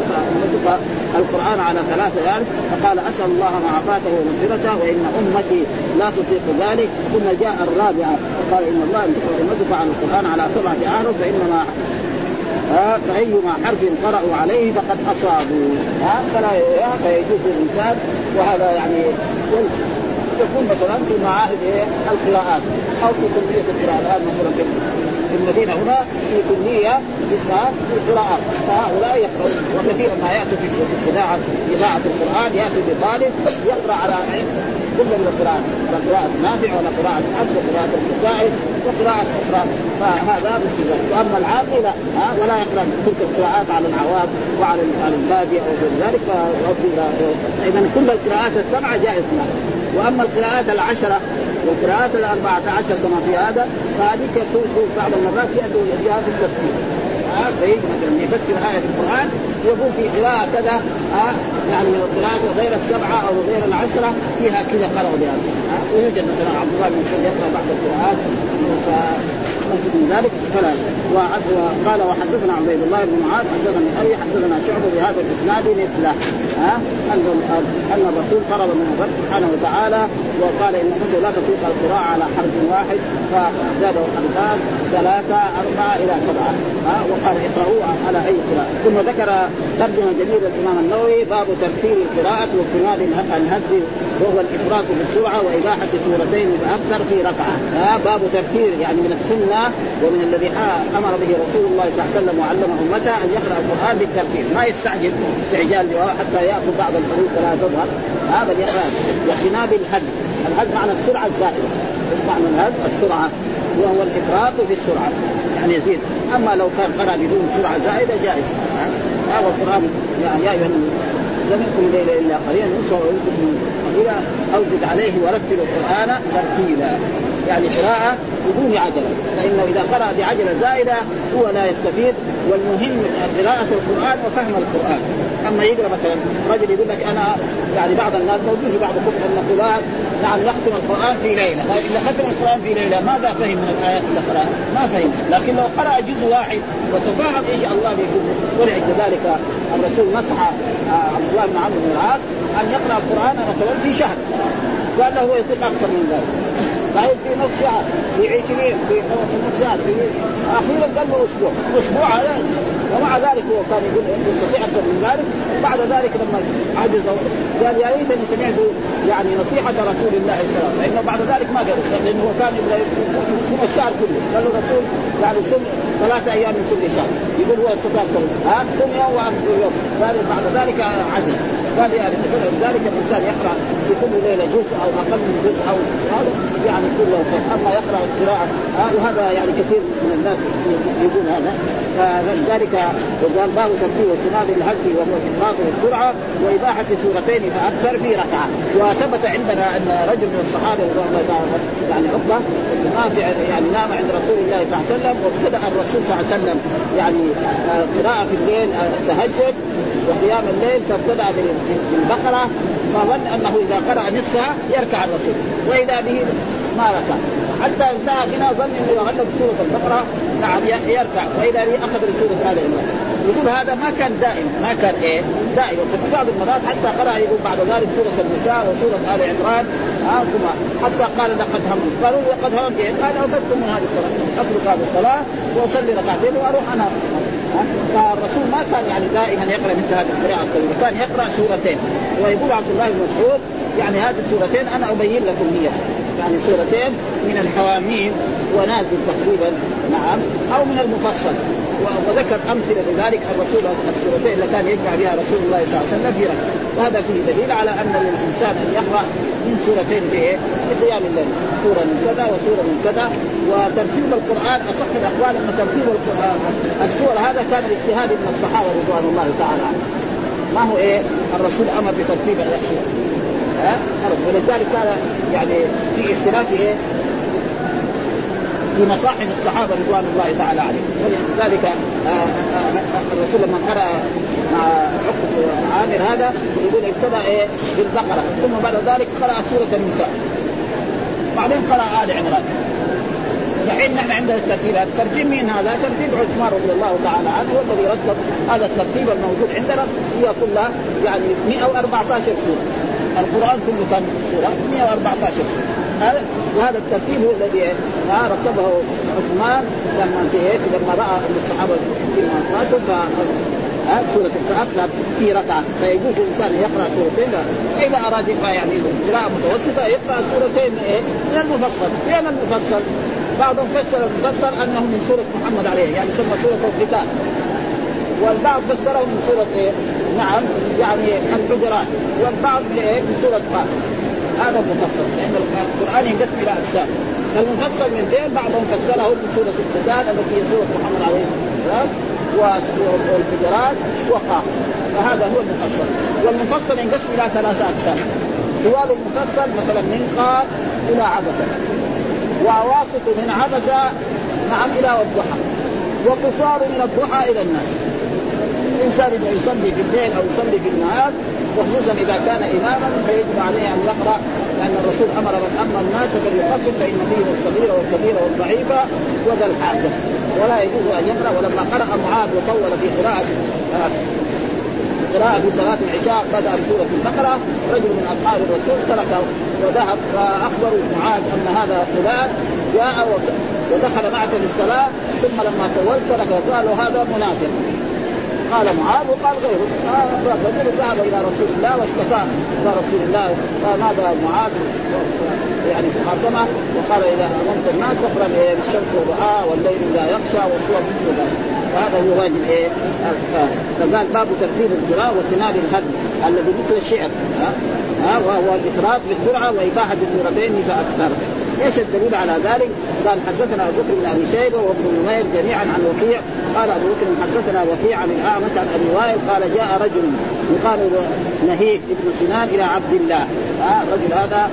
تقرأ القرآن على ثلاث أيام فقال اسال الله معافاته ومغفرته وإن أمتي لا تطيق ذلك. ثم جاء الرابعه فقال إن الله أن تقرأ القرآن على سبعة اعرف فإنما فأيما حرف قرأوا عليه فقد أصابوا. ها فلا فيجوز للإنسان وهذا يعني يكون مثلا في معاهد إيه؟ القراءات أو في كلية القراءات مثلا في المدينة هنا في كلية اسمها القراءات فهؤلاء يقرؤون وكثيرا ما ياتي في اذاعه إذاعة القرآن ياتي بطالب يقرأ على كل من القراءات قراءة نافع ولا قراءة حفص وقراءة الكسائي وقراءة أخرى فهذا باستثناء وأما العامي لا ولا يقرأ تلك القراءات على العوام وعلى على البادية أو غير ذلك فإذا كل القراءات السبعة جائز له وأما القراءات العشرة والقراءات الأربعة عشر كما في هذا فهذه تكون بعض المرات يأتي فيها في التفسير. آه مثلا يفسر آية في القرآن يقول في قراءة كذا آه يعني من القراءات غير السبعة أو غير العشرة فيها كذا قرأوا بهذا. آه ويوجد مثلا عبد الله بن مسعود يقرأ بعض القراءات من ذلك فلا. وقال وحدثنا عبيد الله بن معاذ حدثنا أبي حدثنا شعبة بهذا الإسناد مثله. ها؟ ان أن الرسول فرض من الرب سبحانه وتعالى وقال إن امته لا تطيق القراءة على حرف واحد فزاده الحرفان ثلاثة أربعة إلى سبعة. ها؟ وقال اقرأوا على أي قراءة. ثم ذكر ترجمة جميله الامام النووي باب ترتيب القراءة واكتمال الهز وهو الإفراط بالسرعة وإباحة سورتين فاكثر في ركعة. باب ترتيب يعني من السنة ومن الذي أمر به رسول الله صلى الله عليه وسلم وعلم أمته أن يقرأ القرآن بالترتيب ما يستعجل استعجال حتى يأخذ بعض الحروف فلا تظهر هذا يقرا واجتناب الهد الهد معنى السرعة الزائدة. إيش معنى الهد؟ السرعة. وهو الإفراط في السرعة. يعني يزيد. أما لو كان قرأ بدون سرعة زائدة جائز. هذا القرآن. يا أيها لم يكن الليل إلا قليلا. نصفه وينقص قليلا أو زد عليه ورتل القرآن ترتيلا. يعني قراءة بدون عجلة. فإنه إذا قرأ بعجلة زائدة هو لا يستفيد والمهم قراءة القرآن وفهم القرآن. أما يقرأ مثلا رجل يقول لك أنا يعني بعض الناس موجود في بعض الكتب أن فلان نعم يختم القرآن في ليلة. طيب إذا ختم القرآن في ليلة ماذا فهم من الآيات اللي قرأها؟ ما فهم. لكن لو قرأ جزء واحد وتفاهم إيش الله بيقول؟ ولأجل ذلك الرسول نصح آه، عبد الله بن عمرو بن العاص أن يقرأ القرآن مثلا في شهر. قال له هو يطيق أكثر من ذلك. طيب في نص ساعة في 20 في نص ساعة في أخيرا قال له أسبوع. أسبوع هذا ومع ذلك هو كان يقول يستطيع أكثر من ذلك. وبعد ذلك لما عجز قال يا ريتني سمعت يعني نصيحة رسول الله صلى الله عليه وسلم. لأنه بعد ذلك ما قال لأنه هو كان يصوم الشهر كله. قال له الرسول يعني صم ثلاثة أيام من كل شهر. يقول هو استطاع ها صم يوم وأفطر يوم. قال بعد ذلك عجز. قال يعني ذلك الإنسان يقرأ في كل ليلة جزء أو أقل من جزء أو هذا يعني كله. أما يقرأ القراءة آه وهذا يعني كثير من الناس يقول هذا. فلذلك وقال باب ترتيب واجتناب الهز وهو الافراط والسرعه وإباحة سورتين فأكثر في ركعة. وثبت عندنا أن رجل من الصحابة يعني عقبة نافع يعني نام عند رسول الله صلى الله عليه وسلم وابتدأ الرسول صلى الله عليه وسلم يعني آه، قراءة في الليل آه، التهجد وقيام الليل فابتدأ بالبقرة فظن أنه إذا قرأ نصفها يركع الرسول وإذا به ما ركع. حتى انتهى بنا ظن انه اذا غلب سوره البقرة. نعم يركع. واذا به اخذ سوره آل عمران. يقول هذا ما كان دائما ما كان إيه؟ دائما ففي بعض المرات حتى قرأ يقول بعد ذلك سورة النساء وسورة آل عمران. آه ثم حتى قال لقد همت قالوا لقد همت إيه؟ قال اوتدت من هذه الصلاة. أترك هذه الصلاة وأصلي ركعتين وأروح أنا فالرسول ما كان يعني دائما يقرأ مثل هذه القراءة الطويله كان يقرأ سورتين. ويقول عبد الله بن مسعود يعني هذه السورتين أنا أبين لكم هي يعني سورتين من الحواميم ونازل تقريبا نعم أو من المفصل. وذكر أمثلة لذلك الرسول السورتين اللي كان يجمع بها رسول الله صلى الله عليه وسلم في ركعه وهذا فيه دليل على أن للإنسان أن يقرأ من سورتين في إيه؟ في قيام الليل. سوره من كذا وسوره من كذا. وترتيب القرآن أصح الأقوال أن ترتيب السور هذا كان اجتهاد من الصحابة رضوان الله تعالى عنهم. ما هو إيه؟ الرسول أمر بترتيب السور ها ولذلك كان يعني في اختلاف إيه؟ في مصاحف الصحابة رضوان الله تعالى عليهم. ولذلك آه، آه، آه، الرسول لما قرأ مع عقب عامر هذا يقول ابتدا إيه بالبقرة. ثم بعد ذلك قرأ سورة النساء. بعدين قرأ آل عمران. دحين نحن عندنا الترتيب. الترتيب مين هذا؟ ترتيب عثمان رضي الله تعالى عنه هو الذي رتب هذا الترتيب الموجود عندنا. هي كلها يعني 114 سورة. القرآن كله كم سورة 114 سوره هذا وهذا الترتيب هو الذي رتبه عثمان لما لما رأى أن الصحابة فيما ماتوا سورة التأخر في ركعة. فيجوز الإنسان يقرأ سورتين إذا أراد يقرأ يعني قراءة متوسطة يقرأ سورتين إيه؟ من المفصل فين المفصل؟ بعضهم فسر المفصل أنه من سورة محمد عليه يعني سمى سورة القتال. والبعض فسره من سورة إيه؟ نعم. يعني الحجرات والبعض سورة قاف هذا المفصل. لأن القرآن ينقسم إلى أقسام. فالمفصل من ذين بعضهم فسره من سورة القتال التي هي سورة محمد عليه السلام والحجرات وقاف فهذا هو المفصل. والمفصل ينقسم إلى ثلاثة أقسام. طوال المفصل مثلا من قاف إلى عبسة. وواسط من عبسة نعم إلى الضحى وقصار من الضحى إلى الناس. الإنسان إذا يصلي في الليل أو يصلي في النهار وخصوصا إذا كان اماما فيجب عليه أن يقرأ لأن الرسول أمر من اما الناس فليقصر فإن فيهم الصغير والكبير والضعيف وذا الحاجة. ولا يجوز أن يقرأ. ولما قرأ معاذ وطول في قراءة قراءة في صلاة العشاء بدأ بسورة البقرة. رجل من أصحاب الرسول تركه وذهب فأخبروا معاذ أن هذا فلان جاء ودخل معك في الصلاة. ثم لما طولت تركه قالوا هذا منافق. قال معاذ وقال غيره. رجل ذهب إلى رسول الله واشتكى إلى رسول الله. ماذا معاذ؟ يعني خاصمه وقال إذا اممت الناس فقرا بالشمس وضحاها والليل اذا يخشى والصور مثل ذلك. وهذا هو واجب إيه؟ فقال باب ترتيب القراء واجتناب الهدم الذي مثل الشعر. ها؟ وهو الافراط بالسرعة وإباحة السورتين فأكثر. إيش الدليل على ذلك؟ قال حدثنا أبو بكر بن أبي شيبة وابن نمير جميعا عن وكيع قال أبو بكر حدثنا وكيع عن الأعمش عن أبي وائل قال جاء رجل يقال نهيك ابن سنان إلى عبد الله. ها الرجل هذا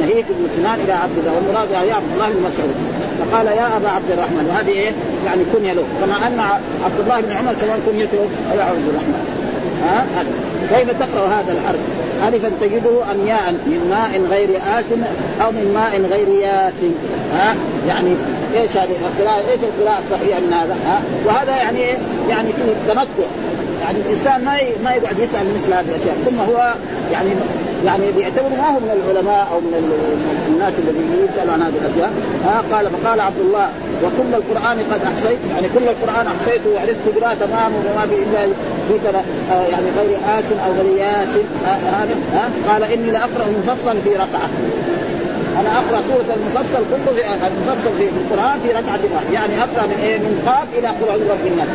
نهيك ابن سنان إلى عبد الله والمراد يا عبد الله بن مسعود. فقال يا أبا عبد الرحمن وهذه إيه؟ يعني كنية له. كما أن عبد الله بن عمر كمان كنيته يا عبد الرحمن. ها؟ كيف تقرأ هذا الحرف؟ الفا تجده أم ياء؟ من ماء غير آس أو من ماء غير ياس. ها؟ يعني إيش هذه؟ القراءه إيش القراءة الصحيحة من هذا؟ ها؟ وهذا يعني إيه؟ يعني في تمتع. يعني الإنسان ما ما يقعد يسأل مثل هذه الأشياء. ثم هو يعني يعني بيعتبر ما هو من العلماء أو من الناس الذين يسالوا عن هذه الأشياء. ها؟ قال فقال عبد الله وكل القرآن قد احصيت يعني كل القرآن أحصيته وعرفت قراءة تمام وما في إلا في آه، يعني غير آس أو غير ياس هذا ها قال إني لأقرأ مفصل في ركعة. أنا أقرأ سورة المفصل كله في المفصل في القرآن في ركعة واحدة. يعني أقرأ من إيه؟ من قاف إلى قل برب الناس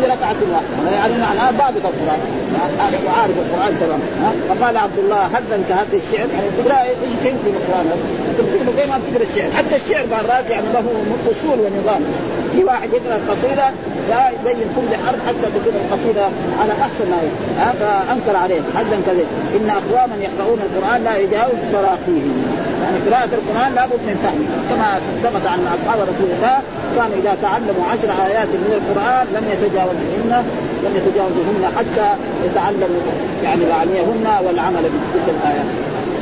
في ركعة واحدة. يعني معناه ضابط القرآن. وعارف القرآن تمام. فقال عبد الله أنت هذا الشعر؟ يعني تقرأ إيش فهمت في القرآن؟ تقرأ زي ما تقرأ الشعر. حتى الشعر مرات يعني له اصول ونظام. في واحد يقرأ القصيدة لا يبين كل حرف حتى تكون القصيدة على أحسن ما فأنكر عليه حدا كذا إن أقواما يقرؤون القرآن لا يجاوز تراقيهم يعني قراءة القرآن لابد من فهمه كما ثبت عن أصحاب رسول الله كانوا إذا تعلموا عشر آيات من القرآن لم يتجاوزهن لم يتجاوزهن حتى يتعلموا يعني معانيهن والعمل بتلك الآيات.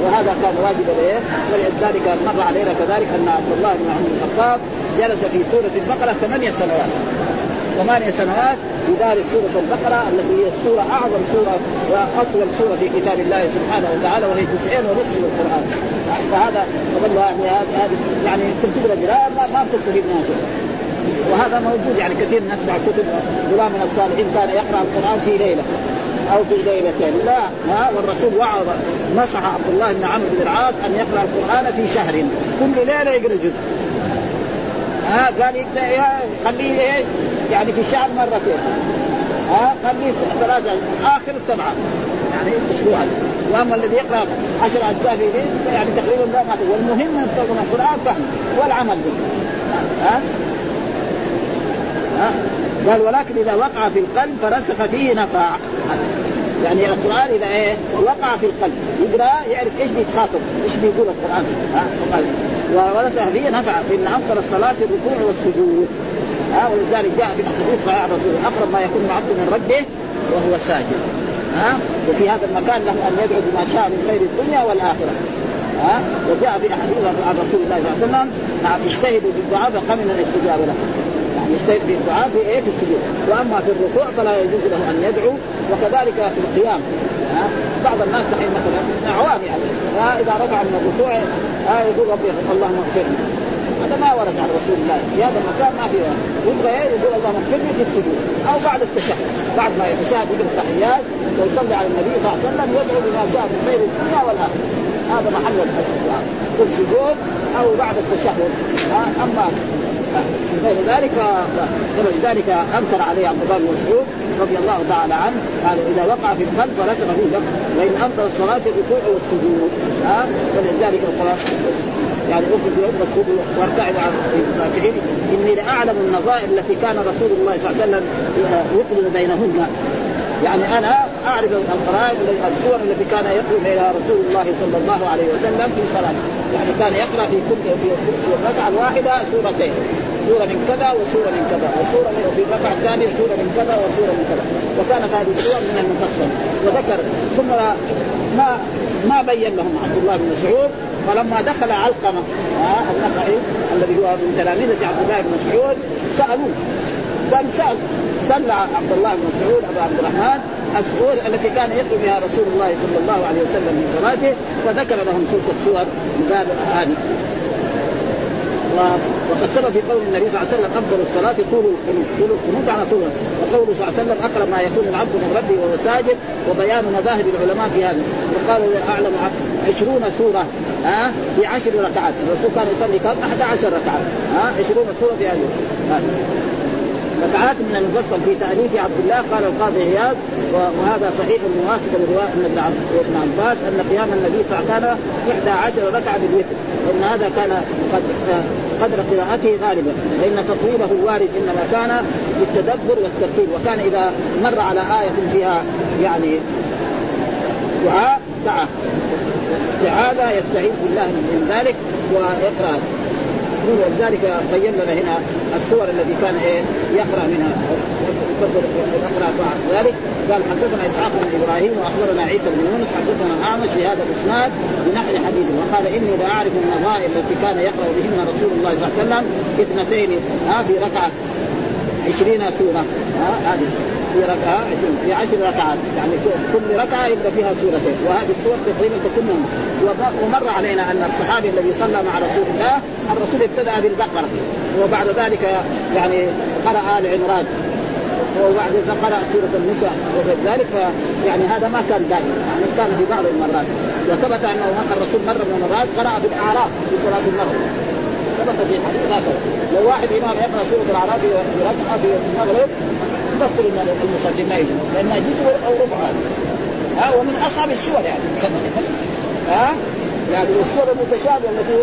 وهذا كان واجبا إيه ولذلك مر علينا كذلك أن عبد الله بن عمر الخطاب جلس في سورة البقرة ثمانية سنوات. ثمانية سنوات يدارس سورة البقرة التي هي السورة أعظم سورة وأطول سورة في كتاب الله سبحانه وتعالى وهي جزئين ونصف من القرآن. فهذا والله يعني هذه يعني تقرا قراءة ما بتستفيد منها شيء وهذا موجود يعني كثير نسمع كتب غلام من الصالحين كان يقرأ القرآن في ليلة أو في ليلتين. لا ها والرسول وعظ نصح عبد الله بن عمرو بن العاص أن يقرأ القرآن في شهر. كل ليلة يقرأ جزء. ها قال خليه إيه؟ يعني في الشهر مرتين. ها خليه ثلاثة آخر سبعة. يعني اسبوعا وأما الذي يقرأ عشر أجزاء في بيت يعني تقريبا لا ما والمهم من القرآن فهم. والعمل به. ها؟ ها؟ قال ولكن إذا وقع في القلب فرسخ فيه نفع. يعني القرآن إذا إيه؟ وقع في القلب. يقرأ يعرف إيش بيتخاطب إيش بيقول القرآن. ها؟ ورسخ فيه نفع. فان أفضل الصلاة الركوع والسجود. ها ولذلك جاء في الحديث صحيح الرسول أقرب ما يكون العبد من ربه وهو ساجد. ها؟ وفي هذا المكان له أن يدعو بما شاء من خير الدنيا والآخرة. ها؟ وجاء في أحاديث عن رسول الله صلى الله عليه وسلم نعم اجتهدوا بالدعاء فقمن الاستجاب له. يعني يجتهد في الدعاء في إيه؟ في السجود. وأما في الركوع فلا يجوز له أن يدعو وكذلك في القيام. ها؟ بعض الناس دحين مثلا عوام يعني. إذا رجع من الركوع يقول ربي اللهم اغفر لي. هذا ما ورد عن رسول الله. في هذا المكان ما في يبغى يقول اللهم اغفر لي في السجود. أو بعد التشهد. بعد ما يتشهد يقرا التحيات ويصلي على النبي صلى الله عليه وسلم يدعو بما شاء من خير الدنيا والآخرة. هذا محل الدعاء في السجود أو بعد التشهد. أما غير ذلك ولذلك أنكر عليه عبد الله بن مسعود رضي الله تعالى عنه قال إذا وقع في القلب فرسخ فيه وإن افضل الصلاة الركوع والسجود. ها ولذلك القرآن يعني بيوم وارتعد عن الراكعين إني لأعلم النظائر التي كان رسول الله صلى الله عليه وسلم يقرن بينهن. يعني أنا أعرف القرائن السور التي كان يقرا إلى رسول الله صلى الله عليه وسلم في صلاته يعني كان يقرأ في كل في الركعة الواحدة سورتين. سورة من كذا وسورة من كذا وسورة في الركعة الثانية سورة من كذا وسورة من كذا. وكانت هذه السور من المفصل. وذكر ثم ما ما بين لهم عبد الله بن مسعود. فلما دخل علقمة آه النخعي الذي هو من تلاميذه عبد الله بن مسعود سألوه. قال سال سل عبد الله بن مسعود ابو عبد الرحمن السور التي كان يقرا بها رسول الله صلى الله عليه وسلم في صلاته فذكر لهم سوره السور قال هذه. وقد ثبت في قول النبي صلى الله عليه وسلم أفضل الصلاة طول القنوت، طول القنوت على طول وقوله صلى الله عليه وسلم أقرب ما يكون العبد من ربه وهو ساجد وبيان مذاهب العلماء في هذا. وقال أعلم عشرون سورة ها؟ في عشر ركعات. الرسول كان يصلي كم؟ 11 ركعة ها؟ عشرون سورة في هذه. ركعات من المفصل في تأليف عبد الله قال القاضي عياض وهذا صحيح موافق لرواية ابن عباس أن قيام النبي صلى الله عليه وسلم كان 11 ركعة بالوتر وأن هذا كان قد قدر قراءته غالبا. فإن تطويله الوارد إنما كان بالتدبر والترتيب. وكان إذا مر على آية فيها يعني دعاء دعا استعاذة يستعيذ بالله من ذلك ويقرأ. ولذلك بين لنا هنا السور التي كان إيه يقرأ منها. يقرأ بعد ذلك. قال حدثنا إسحاق بن إبراهيم وأخبرنا عيسى بن يونس. حدثنا الاعمش بهذا الإسناد بنحو حديث. وقال إني لاعرف النظائر التي كان يقرأ بهن رسول الله صلى الله عليه وسلم اثنتين ها في ركعة عشرين سورة. ها هذه. في ركعة في عشر ركعات. يعني كل ركعة يبدأ فيها سورتين. وهذه السور تقريبا تكون ومر علينا أن الصحابي الذي صلى مع رسول الله الرسول ابتدأ بالبقرة. وبعد ذلك يعني قرأ آل عمران. وبعد ذلك قرأ سورة النساء. وغير ذلك يعني هذا ما كان دائما. يعني كان في بعض المرات. وثبت أنه الرسول مرة من المرات قرأ بالأعراف في صلاة المغرب. ثبت في هكذا لو واحد إمام يقرأ سورة الأعراف في ركعة في المغرب يفصل المصلي ما يجوز لانها جزء أو ربع ها ومن أصعب السور يعني ها؟ يعني السور المتشابهه التي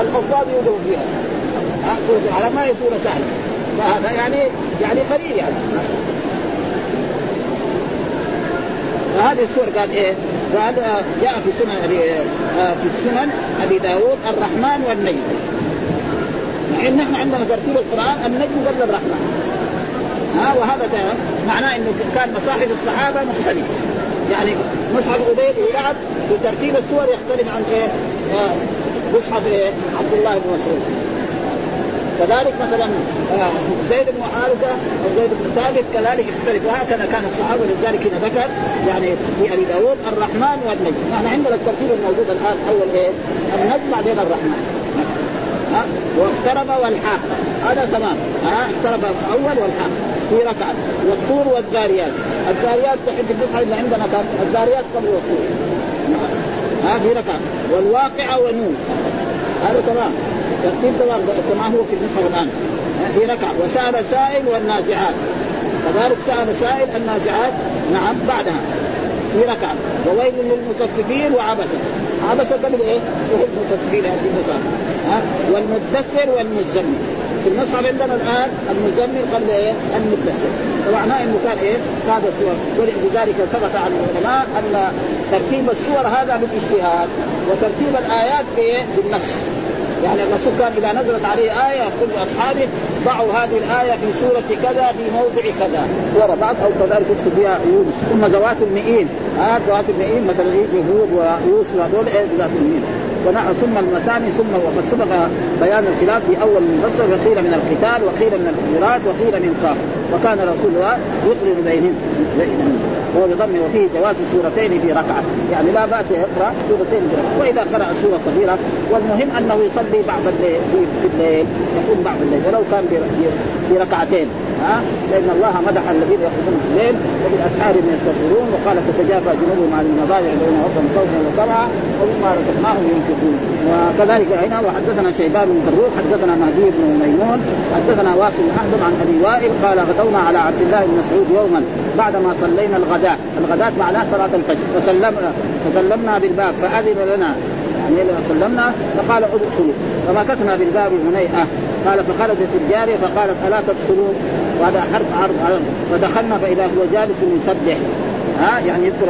الحفاظ يوجد فيها. العلم ما هي سوره سهله فهذا يعني يعني قليل يعني. فهذه السور قال إيه؟ قال جاء في سنن أبي في سنن أبي داود الرحمن والنجم. إن نحن عندنا ترتيب القرآن النجم قبل الرحمن. ها وهذا معناه إنه كان مصاحف الصحابة مختلفة. يعني مصحف أبي بن كعب في ترتيب السور يختلف عن إيه؟ آه مصحف إيه؟ عبد الله بن مسعود. كذلك مثلا آه زيد بن حارثة أو زيد بن ثابت كذلك يختلف. وهكذا كان الصحابة لذلك هنا ذكر يعني في أبي داود الرحمن والنجم. نحن عندنا الترتيب الموجود الآن أول إيه؟ النجم بعدين الرحمن. ها؟ واقترب والحاق. هذا تمام. ها؟ اقترب الأول والحاق. في ركعه والطور والذاريات. الذاريات تحب النصح اللي عندنا كان الذاريات قبل والطور. ها في ركعة. والواقعة ونون هذا تمام. ترتيب تمام كما هو في النصح الآن. في ركعة. وسال سائل والنازعات. كذلك سال سائل النازعات نعم بعدها. في ركعة. وويل للمطففين وعبسة. عبسة قبل إيه؟ وهي المطففين في المصحف ها والمدثر والمزمل. في المصحف عندنا الآن المزمل قبل إيه؟ المدثر فمعناه إنه كان إيه؟ هذا السور ولذلك ثبت عن العلماء أن ترتيب السور هذا بالاجتهاد وترتيب الآيات بايه؟ بالنص. يعني الرسول كان إذا نزلت عليه آية يقول لاصحابه ضعوا هذه الآية في سورة كذا في موضع كذا. ورا بعض أو كذلك يكتب بها يونس. ثم ذوات المئين. ها ذات المئين مثلا يجي هود ويوسف هذول إيه؟ ذات المئين. ثم المثاني ثم وقد سبق بيان الخلاف في أول المفصل وقيل من القتال وقيل من الحجرات وقيل من قاف وكان رسول الله يقرن بينهم وهو بضم وفيه جواز سورتين في ركعة. يعني لا بأس يقرأ سورتين في ركعة. وإذا قرأ سورة صغيرة والمهم أنه يصلي بعض الليل في الليل يقوم بعض الليل. ولو كان في ركعتين. ها؟ لأن الله مدح الذين يقومون في الليل وبالأسحار هم يستغفرون وقال تتجافى جنوبهم عن المضاجع يدعون ربهم خوفا وطمعا ومما رزقناهم ينفقون. وكذلك هنا وحدثنا شيبان بن حدثنا مهدي بن ميمون حدثنا واصل بن عن أبي وائل قال غدونا على عبد الله بن مسعود يوما بعدما صلينا الغداء، الغداء معناه صلاة الفجر. فسلمنا فسلمنا بالباب فأذن لنا. يعني سلمنا فقال ادخلوا. فمكثنا بالباب هنيئة. قال فخرجت الجارية فقالت ألا تدخلون وهذا حرف عرض فدخلنا فإذا هو جالس يسبح. ها؟ يعني يذكر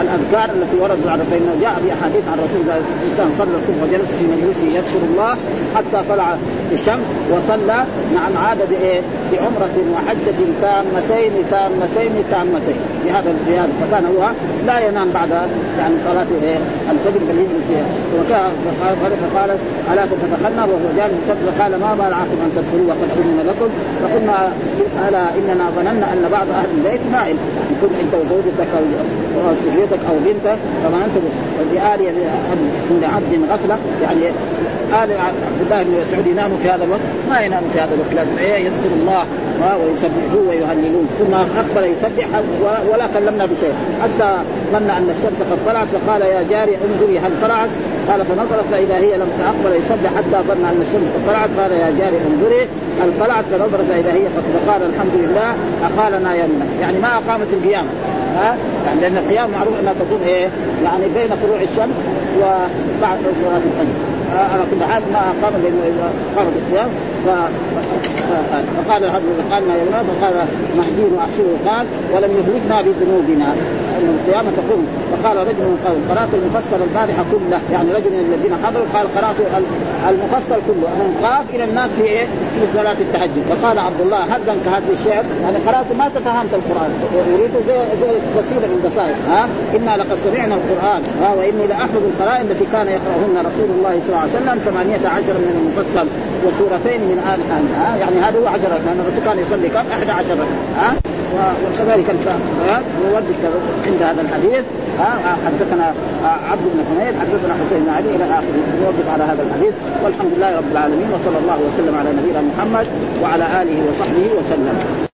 الأذكار التي وردت على فانه جاء في احاديث عن رسول الله الانسان صلى الصبح وجلس في مجلسه يذكر الله حتى طلع الشمس وصلى نعم عاد بإيه؟ بعمرة وحجه تامتين تامتين تامتين. بهذا بهذا فكان هو لا ينام بعد يعني صلاة إيه؟ الفجر بل يجلس فقال ألا تدخلنا وهو جالس فقال ما منعكم أن تدخلوا وقد اذن لكم. فقلنا ألا إننا ظننا أن بعض أهل البيت نائم يعني أنت وزوجتك أو سريتك أو بنتك فما انت بآل عند عبد غفلة. يعني آل عبد الله بن مسعود يناموا في هذا الوقت. ما يناموا في هذا الوقت لازم إيه يذكر الله ويسبحوه ويهللون ثم اقبل يسبح ولا كلمنا بشيء. حتى ظن أن الشمس قد طلعت فقال يا جاري انظري هل طلعت؟ قال فنظرت فإذا هي لم تقبل يسبح حتى ظن أن الشمس قد طلعت قال يا جاري انظري هل طلعت؟ فنظرت فإذا هي قد فقال الحمد لله أقالنا يمنا يعني ما أقامت القيامة. ها؟ يعني لأن القيام معروف أنها تكون إيه؟ يعني بين طلوع الشمس وبعد صلاة الفجر. كل حال ما اقام لأنه إذا قامت القيام فقال لله قال ما يمنع فقال مهدي وأحسنه قال ولم يهلكنا بذنوبنا. ان القيامة تقوم. فقال رجل من قوم قرأت المفصل البارحة كله يعني رجل من الذين حضروا قال قرأت المفصل كله. من قاف إلى الناس في إيه؟ في صلاة التهجد فقال عبد الله هل كهذا الشعر؟ يعني قرأت ما تفهمت القرآن. أريد زي زي قصيده من قصائد ها؟ إنا لقد سمعنا القرآن ها؟ وإني لأحفظ القرائن التي كان يقرأهن رسول الله صلى الله عليه وسلم ثمانية عشر من المفصل وسورتين من آل ها؟ يعني هذا هو عشرة لأن الرسول كان يصلي كم؟ 11 ها؟ وكذلك يورد عند هذا الحديث ها؟ حدثنا عبد بن حميد حدثنا حسين علي إلى آخره. يوقف على هذا الحديث. والحمد لله رب العالمين وصلى الله وسلم على نبينا محمد وعلى آله وصحبه وسلم.